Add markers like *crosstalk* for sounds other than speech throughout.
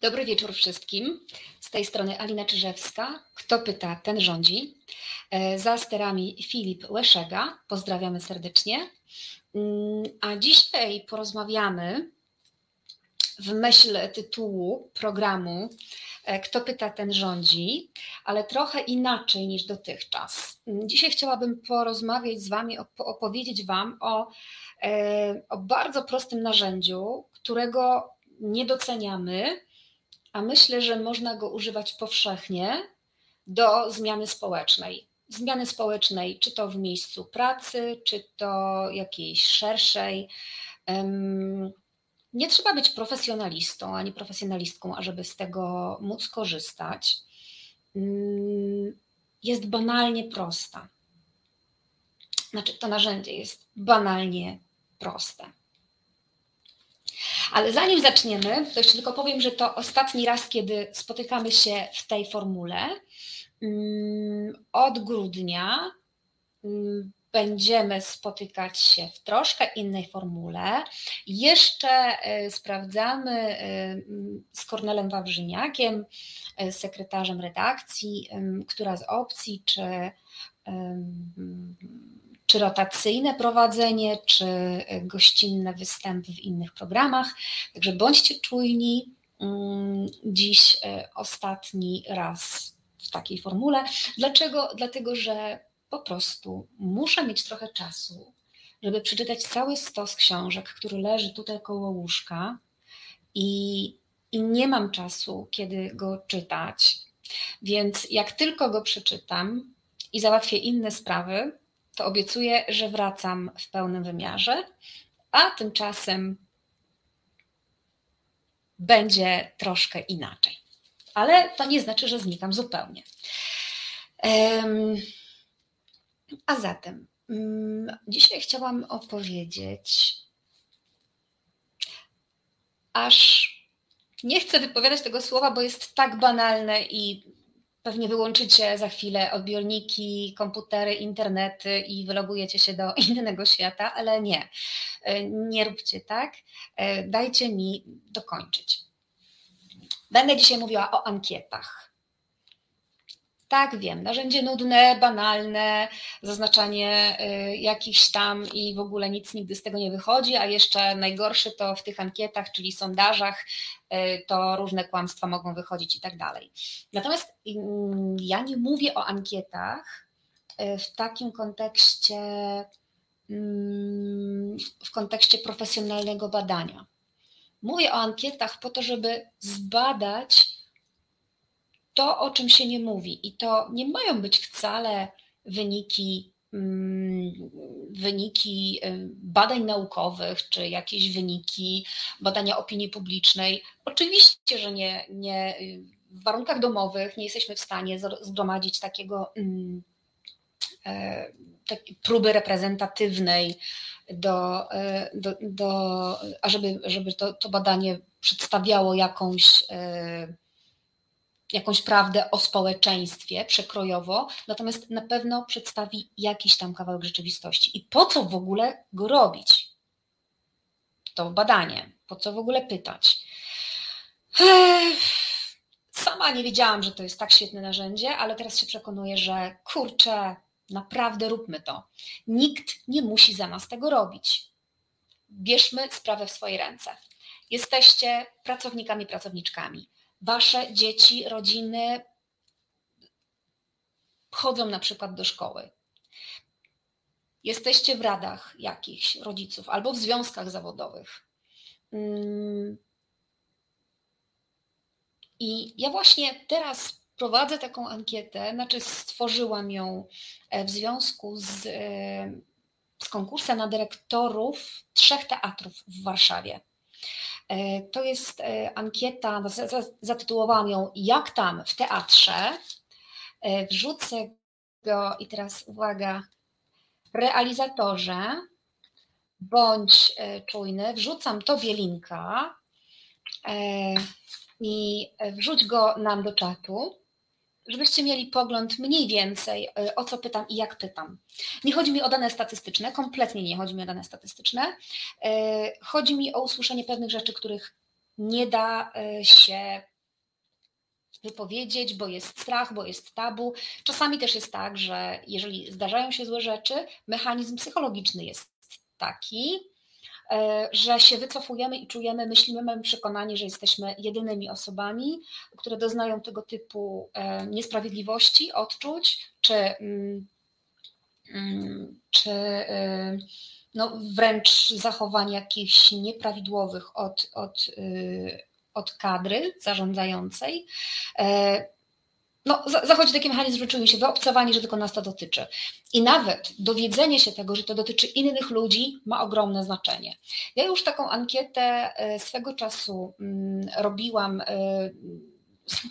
Dobry wieczór wszystkim. Z tej strony Alina Czyżewska. Kto pyta, ten rządzi. E, za sterami Filip Łeszega. Pozdrawiamy serdecznie. Mm, a dzisiaj porozmawiamy w myśl tytułu programu e, Kto pyta, ten rządzi, ale trochę inaczej niż dotychczas. Mm, dzisiaj chciałabym porozmawiać z Wami, opowiedzieć Wam o, e, o bardzo prostym narzędziu, którego nie doceniamy, a myślę, że można go używać powszechnie do zmiany społecznej. Zmiany społecznej, czy to w miejscu pracy, czy to jakiejś szerszej. Nie trzeba być profesjonalistą ani profesjonalistką, ażeby z tego móc korzystać. Mm, jest banalnie prosta. Znaczy, to narzędzie jest banalnie proste. Ale zanim zaczniemy, to jeszcze tylko powiem, że to ostatni raz, kiedy spotykamy się w tej formule. Mm, od grudnia mm, będziemy spotykać się w troszkę innej formule. Jeszcze e, sprawdzamy e, z Kornelem Wawrzyniakiem, e, sekretarzem redakcji, która z opcji, czy czy rotacyjne prowadzenie, czy gościnne występy w innych programach. Także bądźcie czujni. Mm, dziś e, ostatni raz w takiej formule. Dlaczego? Dlatego, że po prostu muszę mieć trochę czasu, żeby przeczytać cały stos książek, który leży tutaj koło łóżka i, i nie mam czasu, kiedy go czytać. Więc jak tylko go przeczytam i załatwię inne sprawy, to obiecuję, że wracam w pełnym wymiarze, a tymczasem będzie troszkę inaczej. Ale to nie znaczy, że znikam zupełnie. A zatem, mm, dzisiaj chciałam opowiedzieć, aż nie chcę wypowiadać tego słowa, bo jest tak banalne i Pewnie wyłączycie za chwilę odbiorniki, komputery, internety i wylogujecie się do *laughs* innego świata, ale nie, e, nie róbcie tak. E, dajcie mi dokończyć. Będę dzisiaj mówiła o ankietach. Tak, wiem, narzędzie nudne, banalne, zaznaczanie y, jakichś tam i w ogóle nic nigdy z tego nie wychodzi, a jeszcze najgorsze to w tych ankietach, czyli sondażach, y, to różne kłamstwa mogą wychodzić i tak dalej. Natomiast mm, ja nie mówię o ankietach y, w takim kontekście, mm, w kontekście profesjonalnego badania. Mówię o ankietach po to, żeby zbadać, to, o czym się nie mówi. I to nie mają być wcale wyniki, mm, wyniki badań naukowych, czy jakieś wyniki badania opinii publicznej. Oczywiście, że nie, nie w warunkach domowych nie jesteśmy w stanie zgromadzić takiego mm, e, próby reprezentatywnej do, e, do, do ażeby żeby to, to badanie przedstawiało jakąś e, jakąś prawdę o społeczeństwie przekrojowo, natomiast na pewno przedstawi jakiś tam kawałek rzeczywistości. I po co w ogóle go robić? To badanie, po co w ogóle pytać? Sama nie wiedziałam, że to jest tak świetne narzędzie, ale teraz się przekonuję, że kurczę, naprawdę róbmy to. Nikt nie musi za nas tego robić. Bierzmy sprawę w swoje ręce. Jesteście pracownikami, pracowniczkami wasze dzieci, rodziny chodzą na przykład do szkoły. Jesteście w radach jakichś rodziców albo w związkach zawodowych. Mm. I ja właśnie teraz prowadzę taką ankietę, znaczy stworzyłam ją e, w związku z, e, z konkursem na dyrektorów trzech teatrów w Warszawie. E, to jest e, ankieta, zatytułowałam ją Jak tam w teatrze. E, wrzucę go i teraz uwaga, realizatorze, bądź czujny, wrzucam tobie linka i wrzuć go nam do czatu żebyście mieli pogląd mniej więcej, e, o co pytam i jak pytam. Nie chodzi mi o dane statystyczne, kompletnie nie chodzi mi o dane statystyczne. E, chodzi mi o usłyszenie pewnych rzeczy, których nie da się wypowiedzieć, bo jest strach, bo jest tabu. Czasami też jest tak, że jeżeli zdarzają się złe rzeczy, mechanizm psychologiczny jest taki, e, że się wycofujemy i czujemy, myślimy, mamy przekonanie, że jesteśmy jedynymi osobami, które doznają tego typu e, niesprawiedliwości, odczuć, czy, mm, mm, czy e, no wręcz zachowań jakichś nieprawidłowych od, od, od kadry zarządzającej. No, zachodzi taki mechanizm, że czujemy się wyobcowani, że tylko nas to dotyczy. I nawet dowiedzenie się tego, że to dotyczy innych ludzi, ma ogromne znaczenie. Ja już taką ankietę e, swego czasu mm, robiłam e,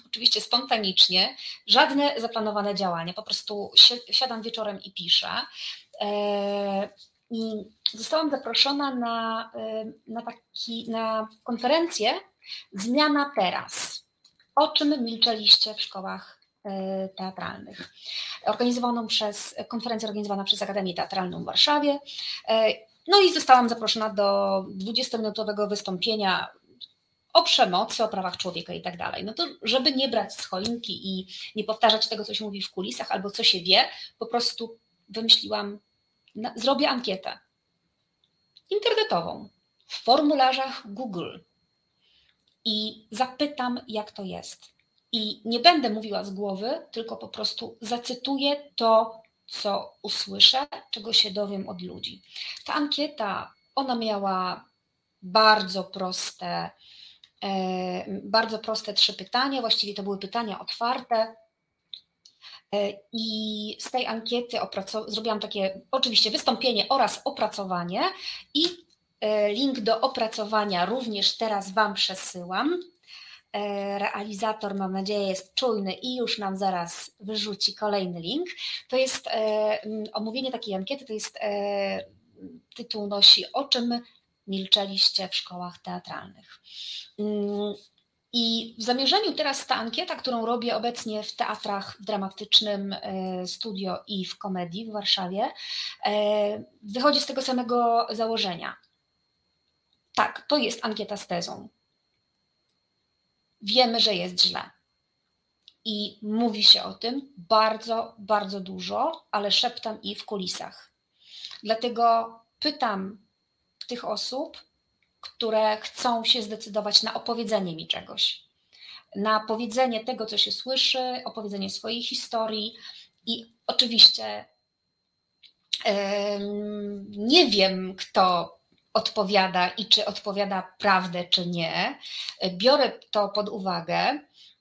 oczywiście spontanicznie, żadne zaplanowane działania, po prostu siadam wieczorem i piszę. E, I zostałam zaproszona na, na, taki, na konferencję Zmiana teraz. O czym milczeliście w szkołach teatralnych. Organizowaną przez, konferencję organizowana przez Akademię Teatralną w Warszawie. E, no i zostałam zaproszona do 20-minutowego wystąpienia o przemocy, o prawach człowieka i tak dalej. No to, żeby nie brać z choinki i nie powtarzać tego, co się mówi w kulisach albo co się wie, po prostu wymyśliłam, zrobię ankietę internetową w formularzach Google i zapytam, jak to jest. I nie będę mówiła z głowy, tylko po prostu zacytuję to, co usłyszę, czego się dowiem od ludzi. Ta ankieta, ona miała bardzo proste, e, bardzo proste trzy pytania, właściwie to były pytania otwarte. E, I z tej ankiety zrobiłam takie oczywiście wystąpienie oraz opracowanie i e, link do opracowania również teraz Wam przesyłam. E, realizator, mam nadzieję, jest czujny i już nam zaraz wyrzuci kolejny link. To jest e, omówienie takiej ankiety, to jest e, tytuł nosi O czym milczeliście w szkołach teatralnych. Mm, I w zamierzeniu teraz ta ankieta, którą robię obecnie w teatrach w dramatycznym studio i w komedii w Warszawie, wychodzi z tego samego założenia. Tak, to jest ankieta z tezą wiemy, że jest źle. I mówi się o tym bardzo, bardzo dużo, ale szeptam i w kulisach. Dlatego pytam tych osób, które chcą się zdecydować na opowiedzenie mi czegoś, na powiedzenie tego, co się słyszy, opowiedzenie swojej historii. I oczywiście nie wiem, kto odpowiada i czy odpowiada prawdę, czy nie. Biorę to pod uwagę.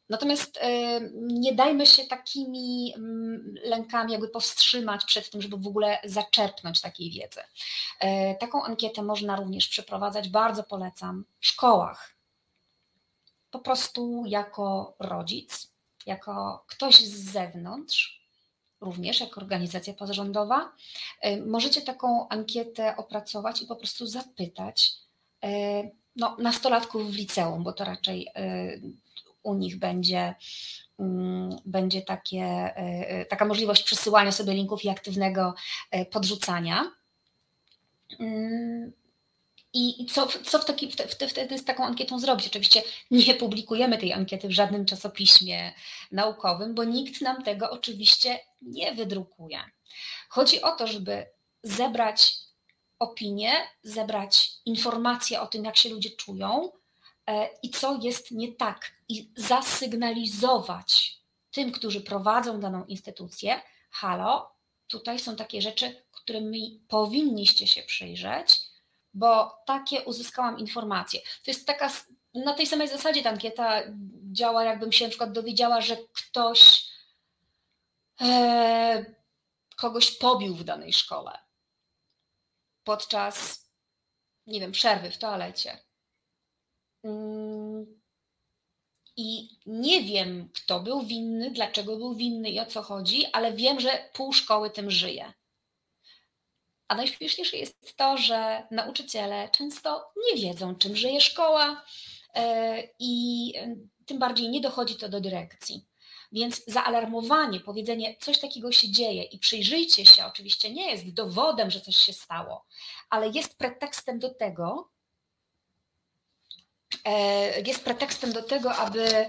Natomiast e, nie dajmy się takimi mm, lękami jakby powstrzymać przed tym, żeby w ogóle zaczerpnąć takiej wiedzy. E, taką ankietę można również przeprowadzać, bardzo polecam, w szkołach. Po prostu jako rodzic, jako ktoś z zewnątrz, również jako organizacja pozarządowa, e, możecie taką ankietę opracować i po prostu zapytać e, no, nastolatków w liceum, bo to raczej e, u nich będzie, mm, będzie takie, taka możliwość przesyłania sobie linków i aktywnego podrzucania. I co, co w taki, wtedy z taką ankietą zrobić? Oczywiście nie publikujemy tej ankiety w żadnym czasopiśmie naukowym, bo nikt nam tego oczywiście nie wydrukuje. Chodzi o to, żeby zebrać opinię, zebrać informacje o tym, jak się ludzie czują e, i co jest nie tak, i zasygnalizować tym, którzy prowadzą daną instytucję, halo, tutaj są takie rzeczy, którymi powinniście się przyjrzeć bo takie uzyskałam informacje. To jest taka, na tej samej zasadzie ta ankieta działa, jakbym się na przykład dowiedziała, że ktoś e, kogoś pobił w danej szkole podczas, nie wiem, przerwy w toalecie. Mm, I nie wiem, kto był winny, dlaczego był winny i o co chodzi, ale wiem, że pół szkoły tym żyje. A najśmieszniejsze jest to, że nauczyciele często nie wiedzą, czym żyje szkoła e, i tym bardziej nie dochodzi to do dyrekcji. Więc zaalarmowanie, powiedzenie, coś takiego się dzieje i przyjrzyjcie się, oczywiście nie jest dowodem, że coś się stało, ale jest pretekstem do tego, jest pretekstem do tego, aby,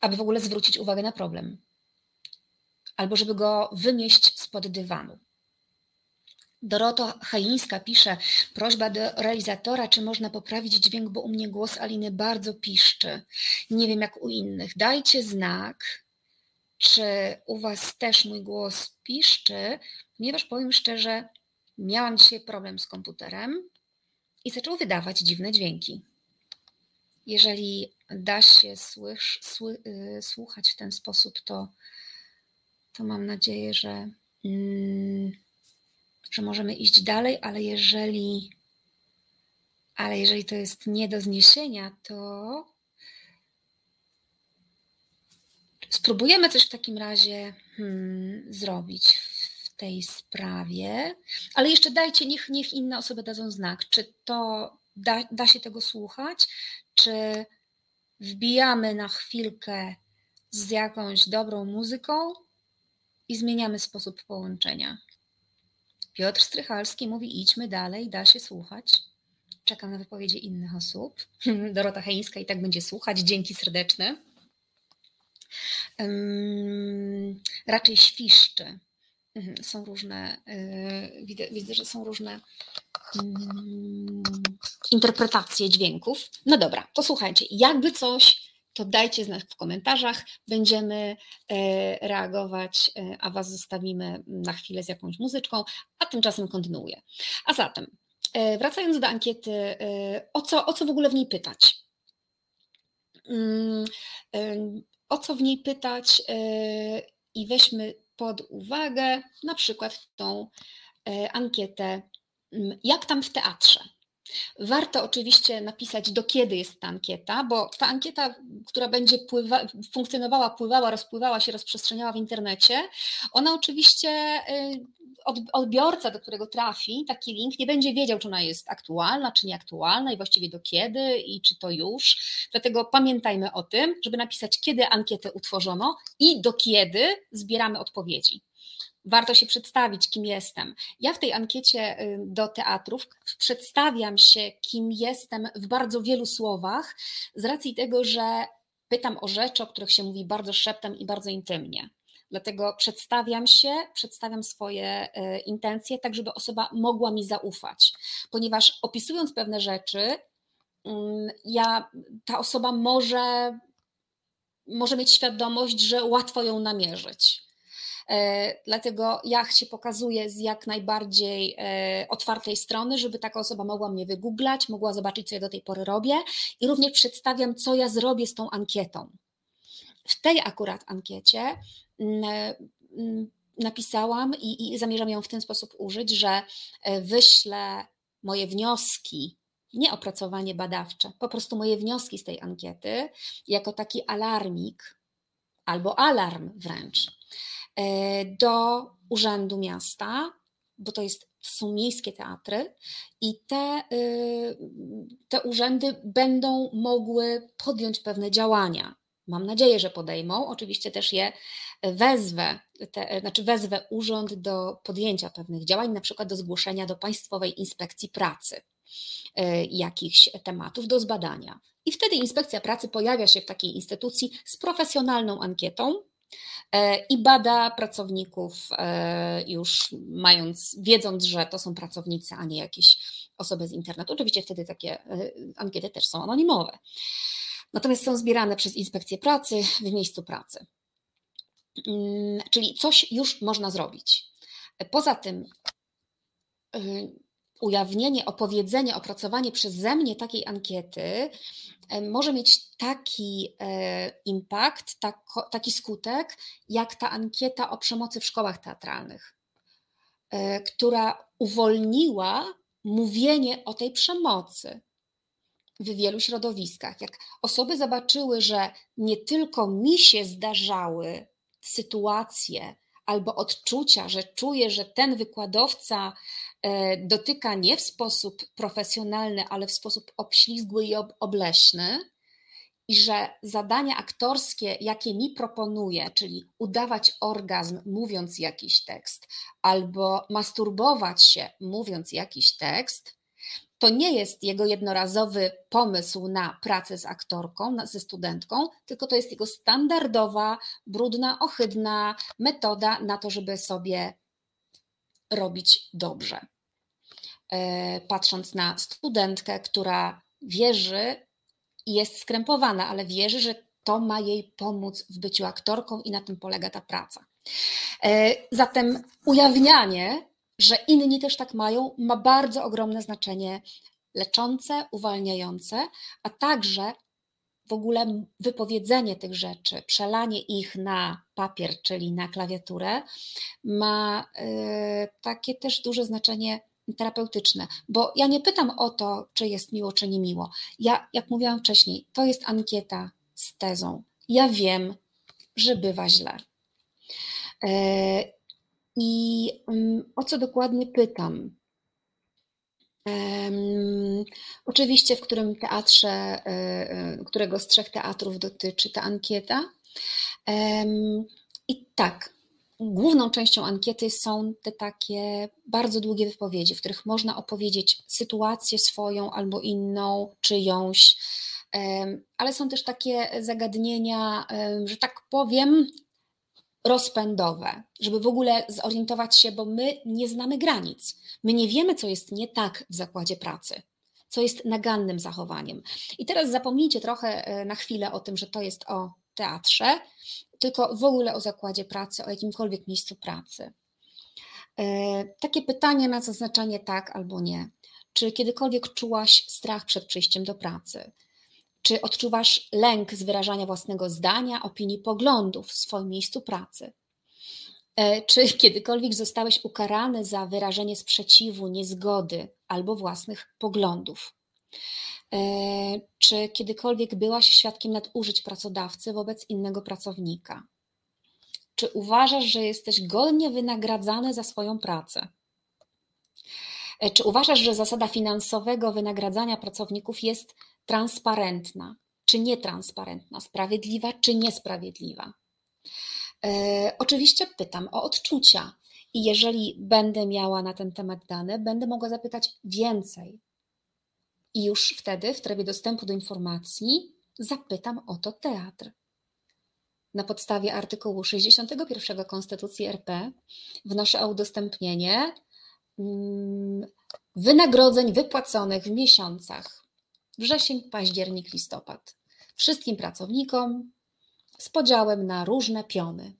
aby w ogóle zwrócić uwagę na problem, albo żeby go wymieść spod dywanu. Dorota Chajińska pisze, prośba do realizatora, czy można poprawić dźwięk, bo u mnie głos Aliny bardzo piszczy. Nie wiem jak u innych. Dajcie znak, czy u Was też mój głos piszczy, ponieważ powiem szczerze, miałam dzisiaj problem z komputerem i zaczął wydawać dziwne dźwięki. Jeżeli da się słysz, sły, y, słuchać w ten sposób, to, to mam nadzieję, że. Mm, że możemy iść dalej, ale jeżeli, ale jeżeli to jest nie do zniesienia, to spróbujemy coś w takim razie hmm, zrobić w tej sprawie, ale jeszcze dajcie, niech, niech inne osoby dadzą znak, czy to da, da się tego słuchać, czy wbijamy na chwilkę z jakąś dobrą muzyką i zmieniamy sposób połączenia. Piotr Strychalski mówi: idźmy dalej, da się słuchać. Czekam na wypowiedzi innych osób. *laughs* Dorota Heińska i tak będzie słuchać. Dzięki serdeczne. Um, raczej świszczy. Mhm, są różne, yy, widzę, widzę, że są różne um, interpretacje dźwięków. No dobra, to słuchajcie, jakby coś to dajcie znać w komentarzach. Będziemy e, reagować, e, a Was zostawimy na chwilę z jakąś muzyczką, a tymczasem kontynuuję. A zatem, e, wracając do ankiety, o co, o co w ogóle w niej pytać? Mm, o co w niej pytać i weźmy pod uwagę na przykład tą ankietę, mm, jak tam w teatrze. Warto oczywiście napisać, do kiedy jest ta ankieta, bo ta ankieta, która będzie pływa, funkcjonowała, pływała, rozpływała się, rozprzestrzeniała w internecie, ona oczywiście y, odbiorca, do którego trafi taki link, nie będzie wiedział, czy ona jest aktualna, czy nieaktualna i właściwie do kiedy i czy to już. Dlatego pamiętajmy o tym, żeby napisać, kiedy ankietę utworzono i do kiedy zbieramy odpowiedzi warto się przedstawić, kim jestem. Ja w tej ankiecie y, do teatrów przedstawiam się, kim jestem w bardzo wielu słowach, z racji tego, że pytam o rzeczy, o których się mówi bardzo szeptem i bardzo intymnie. Dlatego przedstawiam się, przedstawiam swoje y, intencje, tak żeby osoba mogła mi zaufać, ponieważ opisując pewne rzeczy, mm, ja, ta osoba może, może mieć świadomość, że łatwo ją namierzyć dlatego ja się pokazuję z jak najbardziej e, otwartej strony, żeby taka osoba mogła mnie wygooglać, mogła zobaczyć, co ja do tej pory robię i również przedstawiam, co ja zrobię z tą ankietą. W tej akurat ankiecie mm, mm, napisałam i, i zamierzam ją w ten sposób użyć, że e, wyślę moje wnioski nie opracowanie badawcze, po prostu moje wnioski z tej ankiety jako taki alarmik albo alarm wręcz E, do Urzędu Miasta, bo to jest, są miejskie teatry i te, y, te urzędy będą mogły podjąć pewne działania. Mam nadzieję, że podejmą. Oczywiście też je wezwę, te, znaczy wezwę urząd do podjęcia pewnych działań, na przykład do zgłoszenia do Państwowej Inspekcji Pracy e, jakichś tematów do zbadania. I wtedy Inspekcja Pracy pojawia się w takiej instytucji z profesjonalną ankietą, E, i bada pracowników e, już mając, wiedząc, że to są pracownicy, a nie jakieś osoby z internetu. Oczywiście wtedy takie e, ankiety też są anonimowe. Natomiast są zbierane przez inspekcję pracy w miejscu pracy. Mm, czyli coś już można zrobić. Poza tym ujawnienie, opowiedzenie, opracowanie przeze mnie takiej ankiety może mieć taki e, impact, taki skutek, jak ta ankieta o przemocy w szkołach teatralnych, e, która uwolniła mówienie o tej przemocy w wielu środowiskach. Jak osoby zobaczyły, że nie tylko mi się zdarzały sytuacje albo odczucia, że czuję, że ten wykładowca dotyka nie w sposób profesjonalny, ale w sposób obślizgły i obleśny, i że zadania aktorskie, jakie mi proponuje, czyli udawać orgazm mówiąc jakiś tekst, albo masturbować się mówiąc jakiś tekst, to nie jest jego jednorazowy pomysł na pracę z aktorką, ze studentką, tylko to jest jego standardowa, brudna, ohydna metoda na to, żeby sobie robić dobrze. E, patrząc na studentkę, która wierzy i jest skrępowana, ale wierzy, że to ma jej pomóc w byciu aktorką i na tym polega ta praca. E, zatem ujawnianie, że inni też tak mają, ma bardzo ogromne znaczenie leczące, uwalniające, a także w ogóle wypowiedzenie tych rzeczy, przelanie ich na papier, czyli na klawiaturę, ma e, takie też duże znaczenie terapeutyczne, bo ja nie pytam o to, czy jest miło, czy nie miło. Ja, jak mówiłam wcześniej, to jest ankieta z tezą. Ja wiem, że bywa źle. E, I mm, o co dokładnie pytam? Oczywiście, w którym teatrze, e, e, którego z trzech teatrów dotyczy ta ankieta. I tak, główną częścią ankiety są te takie bardzo długie wypowiedzi, w których można opowiedzieć sytuację swoją albo inną, czyjąś, ale są też takie zagadnienia, że tak powiem, rozpędowe, żeby w ogóle zorientować się, bo my nie znamy granic. My nie wiemy, co jest nie tak w zakładzie pracy, co jest nagannym zachowaniem. I teraz zapomnijcie trochę e, na chwilę o tym, że to jest o teatrze, tylko w ogóle o zakładzie pracy, o jakimkolwiek miejscu pracy. E, takie pytanie na zaznaczenie tak albo nie. Czy kiedykolwiek czułaś strach przed przyjściem do pracy? Czy odczuwasz lęk z wyrażania własnego zdania, opinii, poglądów w swoim miejscu pracy? E, czy *laughs* kiedykolwiek zostałeś ukarany za wyrażenie sprzeciwu, niezgody albo własnych poglądów? E, czy kiedykolwiek byłaś świadkiem nadużyć pracodawcy wobec innego pracownika? Czy uważasz, że jesteś godnie wynagradzany za swoją pracę? E, czy uważasz, że zasada finansowego wynagradzania pracowników jest transparentna, czy nietransparentna, sprawiedliwa, czy niesprawiedliwa? E, oczywiście pytam o odczucia i jeżeli będę miała na ten temat dane, będę mogła zapytać więcej. I już wtedy, w trybie dostępu do informacji, zapytam o to teatr. Na podstawie artykułu 61 Konstytucji RP wnoszę o udostępnienie wynagrodzeń wypłaconych w miesiącach wrzesień, październik, listopad. Wszystkim pracownikom z podziałem na różne piony.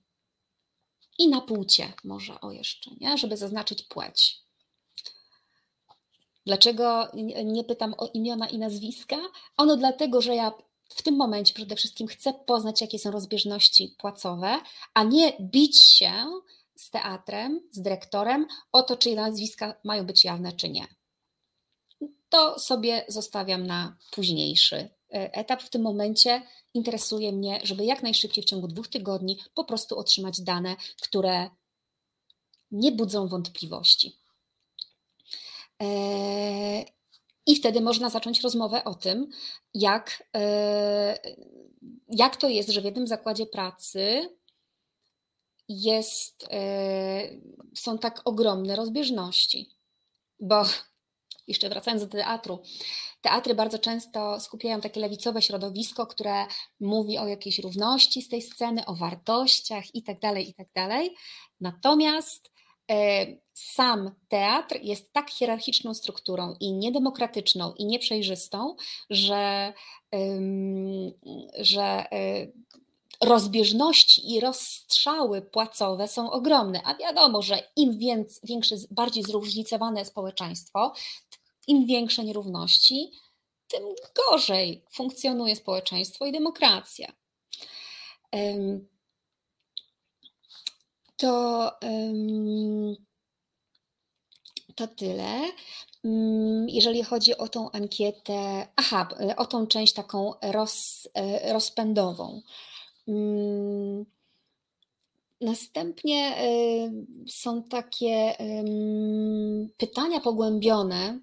I na płcie może o jeszcze, nie? żeby zaznaczyć płeć. Dlaczego nie pytam o imiona i nazwiska? Ono dlatego, że ja w tym momencie przede wszystkim chcę poznać, jakie są rozbieżności płacowe, a nie bić się z teatrem, z dyrektorem o to, czy nazwiska mają być jawne, czy nie. To sobie zostawiam na późniejszy e, etap. W tym momencie interesuje mnie, żeby jak najszybciej w ciągu dwóch tygodni po prostu otrzymać dane, które nie budzą wątpliwości. E, I wtedy można zacząć rozmowę o tym, jak, e, jak to jest, że w jednym zakładzie pracy jest, e, są tak ogromne rozbieżności. Bo *laughs* jeszcze wracając do teatru, teatry bardzo często skupiają takie lewicowe środowisko, które mówi o jakiejś równości z tej sceny, o wartościach itd., tak itd. Tak Natomiast E, sam teatr jest tak hierarchiczną strukturą i niedemokratyczną i nieprzejrzystą, że, że e, rozbieżności i rozstrzały płacowe są ogromne. A wiadomo, że im więcej, większe, bardziej zróżnicowane społeczeństwo, im większe nierówności, tym gorzej funkcjonuje społeczeństwo i demokracja to, to tyle. Mm, jeżeli chodzi o tą ankietę, aha, o tą część taką roz, e, rozpędową. Mm, następnie e, są takie pytania pogłębione,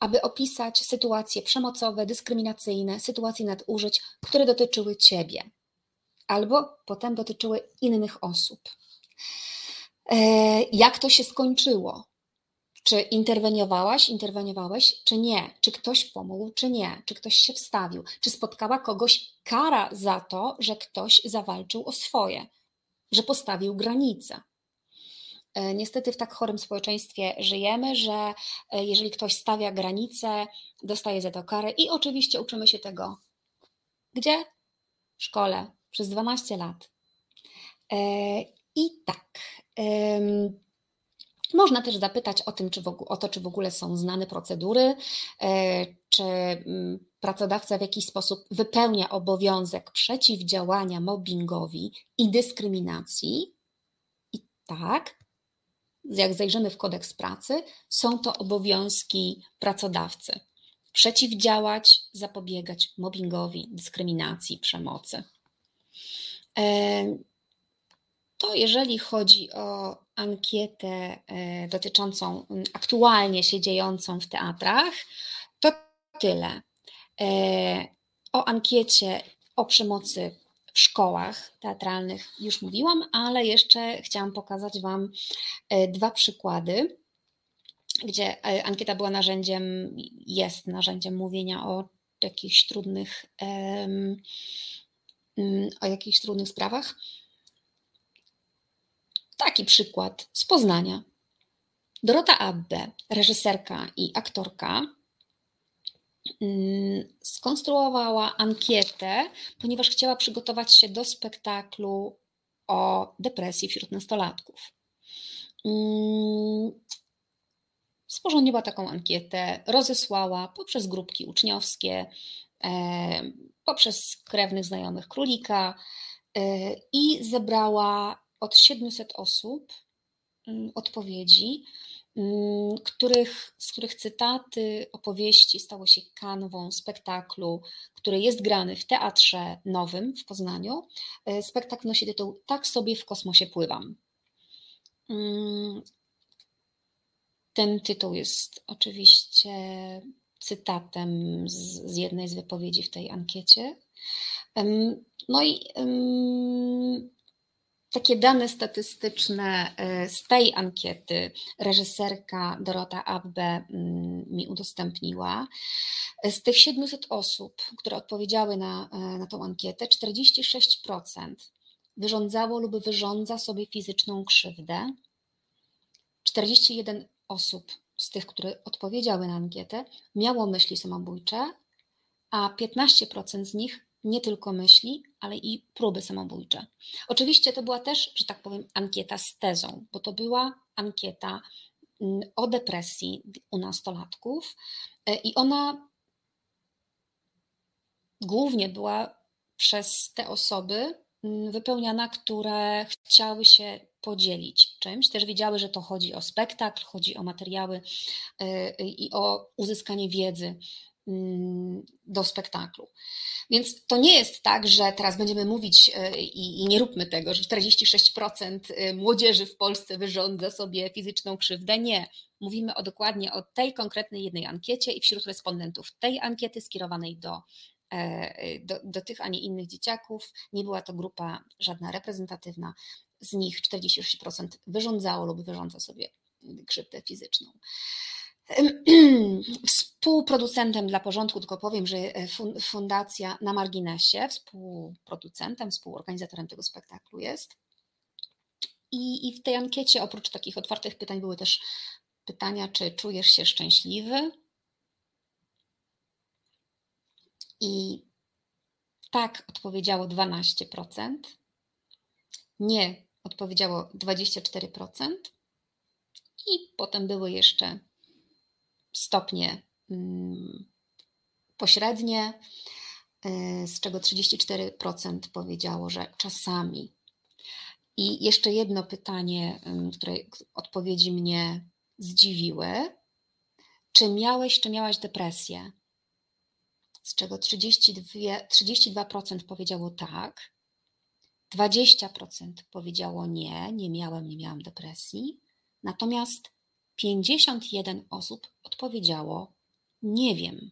aby opisać sytuacje przemocowe, dyskryminacyjne, sytuacje nadużyć, które dotyczyły Ciebie albo potem dotyczyły innych osób. E, jak to się skończyło? Czy interweniowałaś, interweniowałeś, czy nie? Czy ktoś pomógł, czy nie? Czy ktoś się wstawił? Czy spotkała kogoś kara za to, że ktoś zawalczył o swoje, że postawił granice? E, niestety w tak chorym społeczeństwie żyjemy, że e, jeżeli ktoś stawia granice, dostaje za to karę i oczywiście uczymy się tego. Gdzie? W szkole przez 12 lat. E, I tak. Można też zapytać o, tym, czy ogóle, o to, czy w ogóle są znane procedury, czy mm, pracodawca w jakiś sposób wypełnia obowiązek przeciwdziałania mobbingowi i dyskryminacji. I tak, jak zajrzymy w kodeks pracy, są to obowiązki pracodawcy. Przeciwdziałać, zapobiegać mobbingowi, dyskryminacji, przemocy. To jeżeli chodzi o ankietę e, dotyczącą aktualnie się dziejącą w teatrach, to tyle. E, o ankiecie o przemocy w szkołach teatralnych już mówiłam, ale jeszcze chciałam pokazać Wam e, dwa przykłady, gdzie ankieta była narzędziem, jest narzędziem mówienia o jakichś trudnych, o jakichś trudnych sprawach. Taki przykład z Poznania. Dorota Abbe, reżyserka i aktorka, Mm, skonstruowała ankietę, ponieważ chciała przygotować się do spektaklu o depresji wśród nastolatków. Mm, sporządziła taką ankietę, rozesłała poprzez grupki uczniowskie, e, poprzez krewnych znajomych królika e, i zebrała od 700 osób mm, odpowiedzi Mm, których, z których cytaty, opowieści stały się kanwą spektaklu, który jest grany w Teatrze Nowym w Poznaniu. E, spektakl nosi tytuł Tak sobie w kosmosie pływam. Mm, ten tytuł jest oczywiście cytatem z, z jednej z wypowiedzi w tej ankiecie. No i takie dane statystyczne e, z tej ankiety reżyserka Dorota Abbe mm, mi udostępniła. Z tych 700 osób, które odpowiedziały na, e, na tą ankietę, 46% wyrządzało lub wyrządza sobie fizyczną krzywdę. 41 osób z tych, które odpowiedziały na ankietę, miało myśli samobójcze, a 15% z nich nie tylko myśli, ale i próby samobójcze. Oczywiście to była też, że tak powiem, ankieta z tezą, bo to była ankieta mm, o depresji u nastolatków e, i ona głównie była przez te osoby mm, wypełniana, które chciały się podzielić czymś. Też wiedziały, że to chodzi o spektakl, chodzi o materiały e, i o uzyskanie wiedzy do spektaklu. Więc to nie jest tak, że teraz będziemy mówić e, i, i nie róbmy tego, że 46% e, młodzieży w Polsce wyrządza sobie fizyczną krzywdę. Nie. Mówimy o dokładnie o tej konkretnej jednej ankiecie i wśród respondentów tej ankiety skierowanej do, e, do, do tych, a nie innych dzieciaków. Nie była to grupa żadna reprezentatywna. Z nich 46% wyrządzało lub wyrządza sobie krzywdę fizyczną. *clears throat* Współproducentem dla porządku, tylko powiem, że e, Fundacja na marginesie, współproducentem, współorganizatorem tego spektaklu jest. I, I w tej ankiecie, oprócz takich otwartych pytań, były też pytania, czy czujesz się szczęśliwy? I tak odpowiedziało 12%, nie odpowiedziało 24%, i potem były jeszcze stopnie mm, pośrednie, y, z czego 34% powiedziało, że czasami. I jeszcze jedno pytanie, które odpowiedzi mnie zdziwiły. Czy miałeś, czy miałaś depresję? Z czego 32%, 32% powiedziało tak, 20% powiedziało nie, nie miałem, nie miałam depresji, natomiast 51 osób odpowiedziało nie wiem.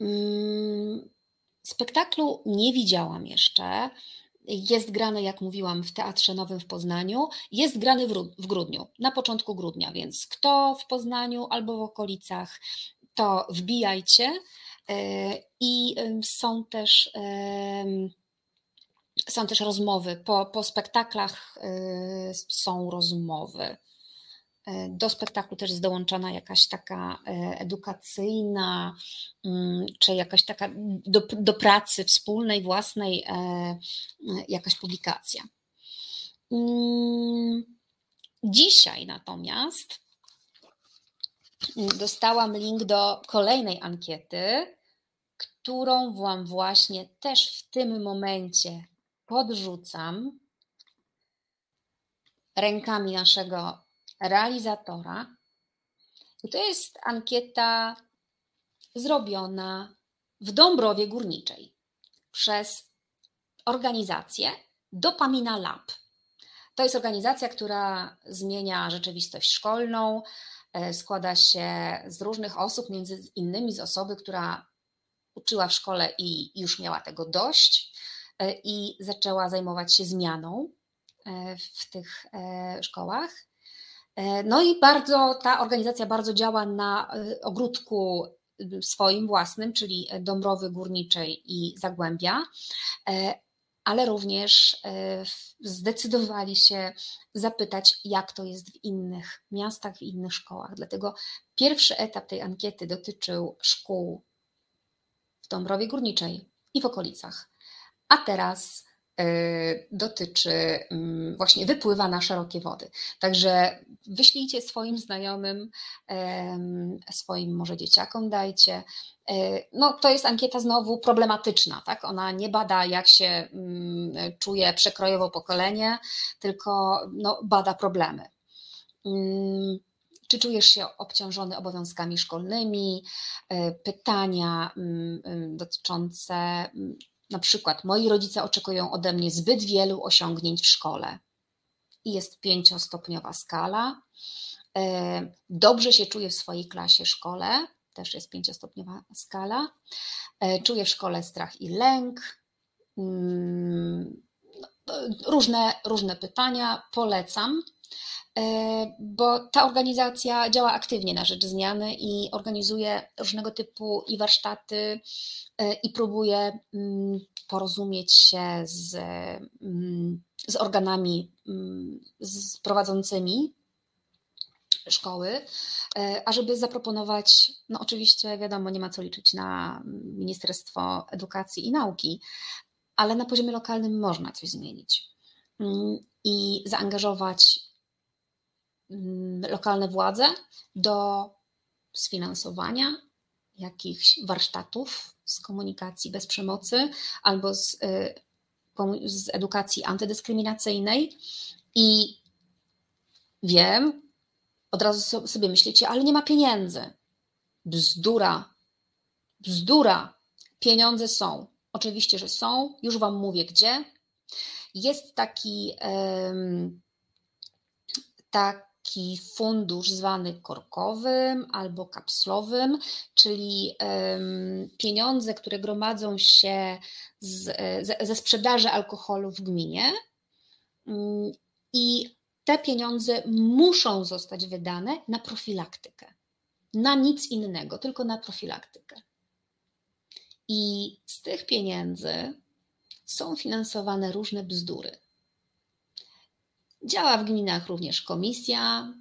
Mm, spektaklu nie widziałam jeszcze. jest grany, jak mówiłam, w Teatrze Nowym w Poznaniu. Jest grany w grudniu, na początku grudnia, więc kto w Poznaniu albo w okolicach, to wbijajcie. I są też są też rozmowy. Po, po spektaklach są rozmowy. E, do spektaklu też jest dołączana jakaś taka e, edukacyjna, czy jakaś taka do, do pracy wspólnej, własnej, jakaś publikacja. Dzisiaj natomiast dostałam link do kolejnej ankiety, którą Wam właśnie też w tym momencie podrzucam rękami naszego realizatora. I to jest ankieta zrobiona w Dąbrowie Górniczej przez organizację Dopamina Lab. To jest organizacja, która zmienia rzeczywistość szkolną, e, składa się z różnych osób, między innymi z osoby, która uczyła w szkole i już miała tego dość i zaczęła zajmować się zmianą e, w tych szkołach. E, no i bardzo ta organizacja bardzo działa na e, ogródku swoim własnym, czyli Dąbrowy Górniczej i Zagłębia, e, ale również zdecydowali się zapytać, jak to jest w innych miastach, w innych szkołach. Dlatego pierwszy etap tej ankiety dotyczył szkół w Dąbrowie Górniczej i w okolicach. A teraz Y, dotyczy mm, właśnie wypływa na szerokie wody. Także wyślijcie swoim znajomym, swoim może dzieciakom dajcie. Y, no, to jest ankieta znowu problematyczna, tak? Ona nie bada, jak się mm, czuje przekrojowo pokolenie, tylko no, bada problemy. Mm, czy czujesz się obciążony obowiązkami szkolnymi? Y, pytania dotyczące na przykład moi rodzice oczekują ode mnie zbyt wielu osiągnięć w szkole. I jest pięciostopniowa skala. E, dobrze się czuję w swojej klasie, szkole, też jest pięciostopniowa skala. E, czuję w szkole strach i lęk. Mm, no, różne, różne pytania, polecam, bo ta organizacja działa aktywnie na rzecz zmiany i organizuje różnego typu i warsztaty, i próbuje mm, porozumieć się z, mm, z organami mm, z prowadzącymi szkoły, e, ażeby zaproponować, no oczywiście wiadomo, nie ma co liczyć na Ministerstwo Edukacji i Nauki, ale na poziomie lokalnym można coś zmienić i zaangażować lokalne władze do sfinansowania jakichś warsztatów z komunikacji bez przemocy albo z, y, z edukacji antydyskryminacyjnej i wiem, od razu sobie myślicie, ale nie ma pieniędzy. Bzdura, bzdura. Pieniądze są. Oczywiście, że są. Już Wam mówię gdzie. Jest taki, um, tak, taki fundusz zwany korkowym albo kapslowym, czyli pieniądze, które gromadzą się z, ze sprzedaży alkoholu w gminie. Mm, I te pieniądze muszą zostać wydane na profilaktykę. Na nic innego, tylko na profilaktykę. I z tych pieniędzy są finansowane różne bzdury. Działa w gminach również komisja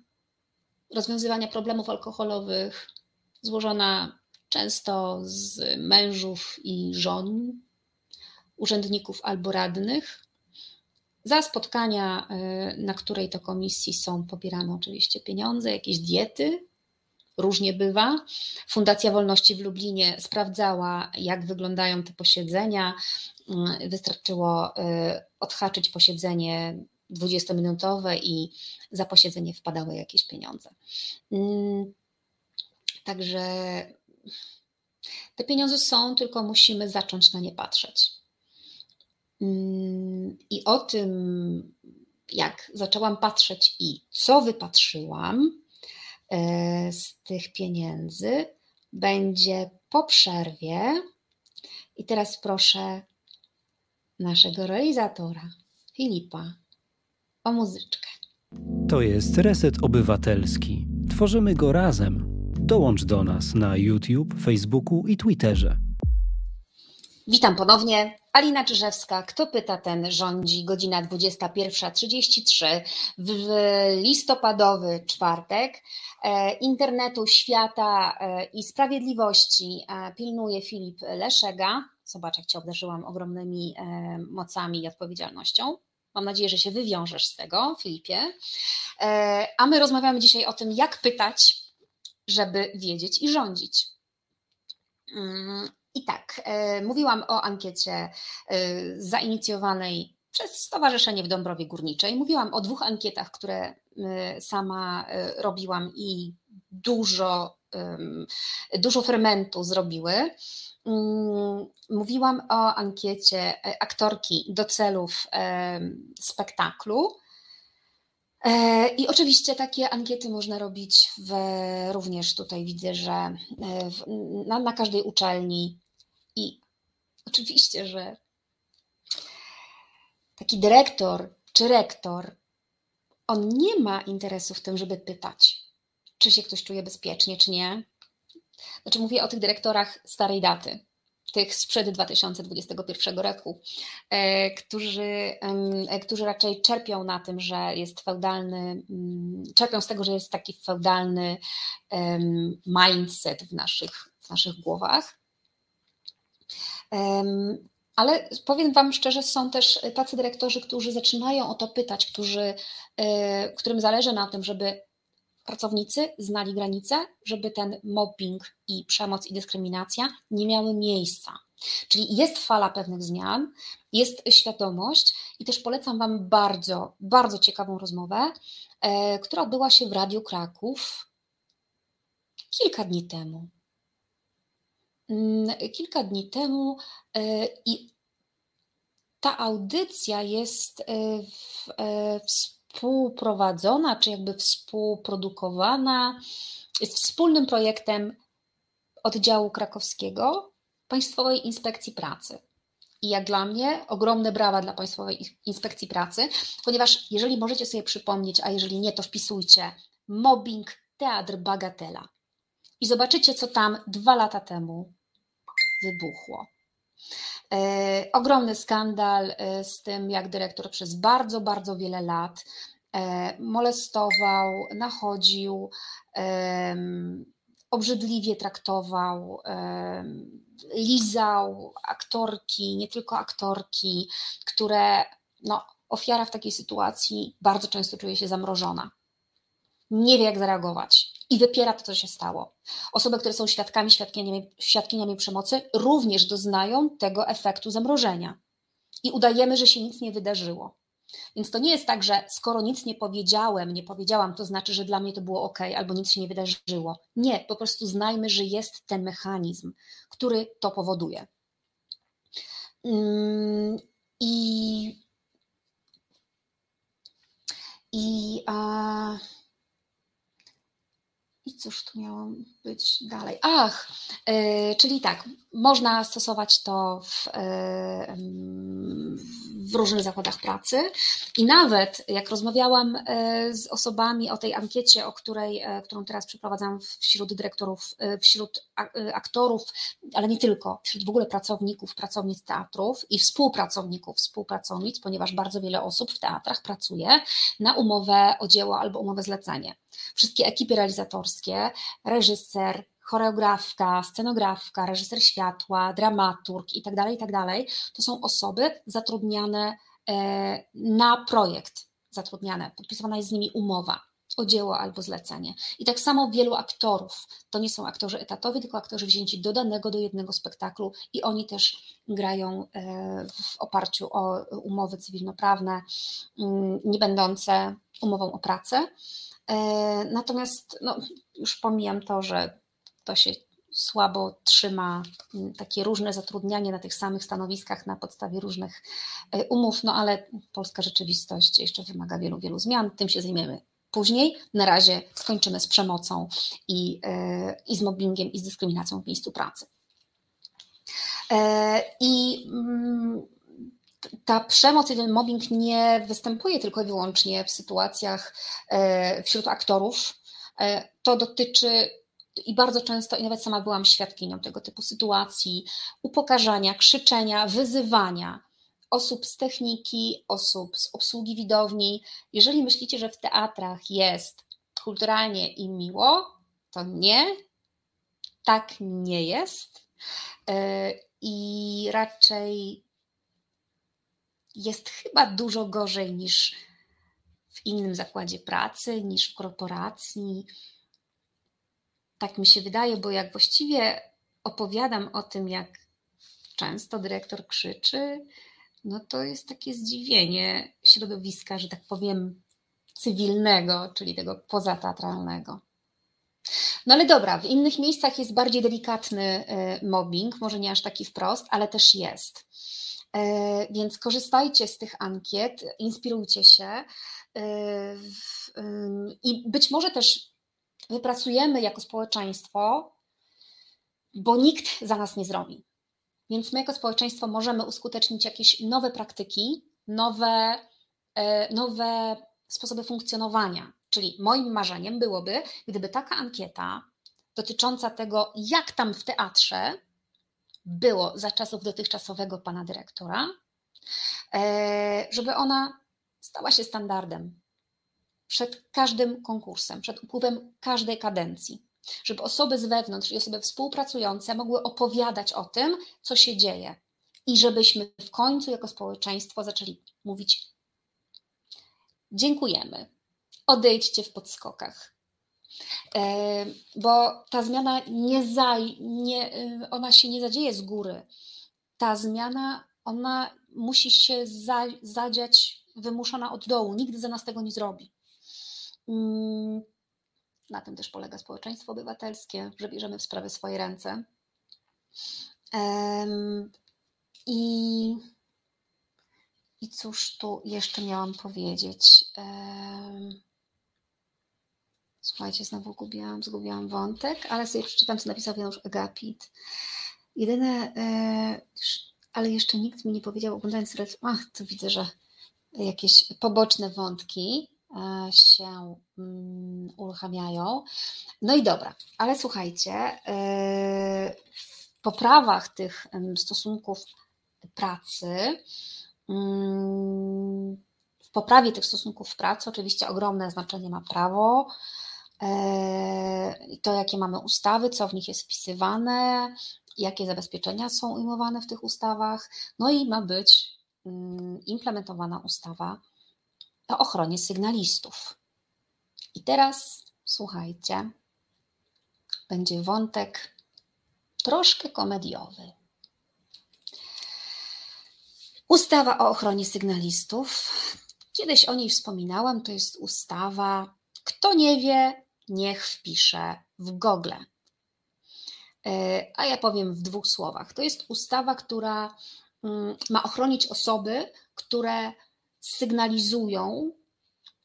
rozwiązywania problemów alkoholowych, złożona często z mężów i żon, urzędników albo radnych. Za spotkania, y, na której to komisji są pobierane oczywiście pieniądze, jakieś diety, różnie bywa. Fundacja Wolności w Lublinie sprawdzała, jak wyglądają te posiedzenia. Y, wystarczyło y, odhaczyć posiedzenie 20-minutowe i za posiedzenie wpadały jakieś pieniądze. Mm, także te pieniądze są, tylko musimy zacząć na nie patrzeć. Mm, I o tym, jak zaczęłam patrzeć i co wypatrzyłam e, z tych pieniędzy, będzie po przerwie. I teraz proszę naszego realizatora Filipa o muzyczkę. To jest Reset Obywatelski. Tworzymy go razem. Dołącz do nas na YouTube, Facebooku i Twitterze. Witam ponownie. Alina Czyżewska, kto pyta, ten rządzi. Godzina 21.33 w listopadowy czwartek. E, internetu, świata e, i sprawiedliwości e, pilnuje Filip Leszega. Zobacz, jak Cię obdarzyłam ogromnymi mocami i odpowiedzialnością. Mam nadzieję, że się wywiążesz z tego, Filipie. A my rozmawiamy dzisiaj o tym, jak pytać, żeby wiedzieć i rządzić. Mm, I tak, mówiłam o ankiecie zainicjowanej przez Stowarzyszenie w Dąbrowie Górniczej. Mówiłam o dwóch ankietach, które sama robiłam i dużo, dużo fermentu zrobiły. Mm, mówiłam o ankiecie e, aktorki do celów spektaklu. E, I oczywiście takie ankiety można robić w, również tutaj widzę, że e, w, na, na każdej uczelni. I oczywiście, że taki dyrektor czy rektor, on nie ma interesu w tym, żeby pytać, czy się ktoś czuje bezpiecznie, czy nie, znaczy mówię o tych dyrektorach starej daty, tych sprzed 2021 roku, e, którzy, e, którzy raczej czerpią na tym, że jest feudalny, mm, czerpią z tego, że jest taki feudalny mindset w naszych, w naszych głowach. Ale powiem Wam szczerze, są też tacy dyrektorzy, którzy zaczynają o to pytać, którzy, e, którym zależy na tym, żeby pracownicy znali granice, żeby ten mobbing i przemoc i dyskryminacja nie miały miejsca. Czyli jest fala pewnych zmian, jest świadomość i też polecam Wam bardzo, bardzo ciekawą rozmowę, e, która odbyła się w Radiu Kraków kilka dni temu. Mm, kilka dni temu e, i ta audycja jest e, w, w współprowadzona, czy jakby współprodukowana, jest wspólnym projektem oddziału krakowskiego Państwowej Inspekcji Pracy. I jak dla mnie ogromne brawa dla Państwowej Inspekcji Pracy, ponieważ jeżeli możecie sobie przypomnieć, a jeżeli nie, to wpisujcie mobbing, teatr bagatela. I zobaczycie, co tam dwa lata temu wybuchło. E, ogromny skandal e, z tym, jak dyrektor przez bardzo, bardzo wiele lat e, molestował, nachodził, obrzydliwie traktował, lizał aktorki, nie tylko aktorki, które no, ofiara w takiej sytuacji bardzo często czuje się zamrożona. Nie wie, jak zareagować i wypiera to, co się stało. Osoby, które są świadkami, świadkiniami, świadkiniami przemocy, również doznają tego efektu zamrożenia. I udajemy, że się nic nie wydarzyło. Więc to nie jest tak, że skoro nic nie powiedziałem, nie powiedziałam, to znaczy, że dla mnie to było ok, albo nic się nie wydarzyło. Nie, po prostu znajmy, że jest ten mechanizm, który to powoduje. Mm, I. I. A, cóż tu miało być dalej? Ach, yy, czyli tak, można stosować to w, yy, w różnych zakładach pracy i nawet jak rozmawiałam yy, z osobami o tej ankiecie, o której, którą teraz przeprowadzam wśród dyrektorów, wśród aktorów, ale nie tylko, wśród w ogóle pracowników, pracownic teatrów i współpracowników, współpracownic, ponieważ bardzo wiele osób w teatrach pracuje na umowę o dzieło albo umowę zlecenie wszystkie ekipy realizatorskie, reżyser, choreografka, scenografka, reżyser światła, dramaturg itd., tak itd., tak to są osoby zatrudniane e, na projekt, zatrudniane, podpisywana jest z nimi umowa o dzieło albo zlecenie. I tak samo wielu aktorów. To nie są aktorzy etatowi, tylko aktorzy wzięci do danego, do jednego spektaklu i oni też grają e, w oparciu o umowy cywilnoprawne, mm, nie będące umową o pracę. E, natomiast no, już pomijam to, że to się słabo trzyma takie różne zatrudnianie na tych samych stanowiskach na podstawie różnych e, umów, no ale polska rzeczywistość jeszcze wymaga wielu, wielu zmian. Tym się zajmiemy później. Na razie skończymy z przemocą i, e, i z mobbingiem i z dyskryminacją w miejscu pracy. I mm, ta przemoc i ten mobbing nie występuje tylko i wyłącznie w sytuacjach wśród aktorów. To dotyczy i bardzo często, i nawet sama byłam świadkinią tego typu sytuacji, upokarzania, krzyczenia, wyzywania osób z techniki, osób z obsługi widowni. Jeżeli myślicie, że w teatrach jest kulturalnie i miło, to nie, tak nie jest. E, I raczej jest chyba dużo gorzej niż w innym zakładzie pracy, niż w korporacji. Tak mi się wydaje, bo jak właściwie opowiadam o tym, jak często dyrektor krzyczy, no to jest takie zdziwienie środowiska, że tak powiem, cywilnego, czyli tego pozateatralnego. No ale dobra, w innych miejscach jest bardziej delikatny e, mobbing, może nie aż taki wprost, ale też jest. E, więc korzystajcie z tych ankiet, inspirujcie się e, i być może też wypracujemy jako społeczeństwo, bo nikt za nas nie zrobi. Więc my jako społeczeństwo możemy uskutecznić jakieś nowe praktyki, nowe, nowe sposoby funkcjonowania. Czyli moim marzeniem byłoby, gdyby taka ankieta dotycząca tego, jak tam w teatrze było za czasów dotychczasowego pana dyrektora, e, żeby ona stała się standardem przed każdym konkursem, przed upływem każdej kadencji, żeby osoby z wewnątrz i osoby współpracujące mogły opowiadać o tym, co się dzieje i żebyśmy w końcu jako społeczeństwo zaczęli mówić: Dziękujemy, odejdźcie w podskokach. E, bo ta zmiana nie, za, nie, e, ona się nie zadzieje z góry. Ta zmiana, ona musi się za, zadziać wymuszona od dołu. Nigdy za nas tego nie zrobi. Na tym też polega społeczeństwo obywatelskie, że bierzemy w sprawy swoje ręce. I, I cóż tu jeszcze miałam powiedzieć? Słuchajcie, znowu gubiłam, zgubiłam wątek, ale sobie przeczytam, co napisał Janusz Agapit. Jedyne, e, ale jeszcze nikt mi nie powiedział, oglądając ach, to widzę, że jakieś poboczne wątki się mm, uruchamiają. No i dobra, ale słuchajcie, e, w poprawach tych stosunków pracy, mm, w poprawie tych stosunków pracy oczywiście ogromne znaczenie ma prawo, i to, jakie mamy ustawy, co w nich jest wpisywane, jakie zabezpieczenia są ujmowane w tych ustawach. No i ma być mm, implementowana ustawa o ochronie sygnalistów. I teraz słuchajcie, będzie wątek troszkę komediowy. Ustawa o ochronie sygnalistów. Kiedyś o niej wspominałam, to jest ustawa. Kto nie wie, niech wpisze w Google. E, a ja powiem w dwóch słowach. To jest ustawa, która mm, ma ochronić osoby, które sygnalizują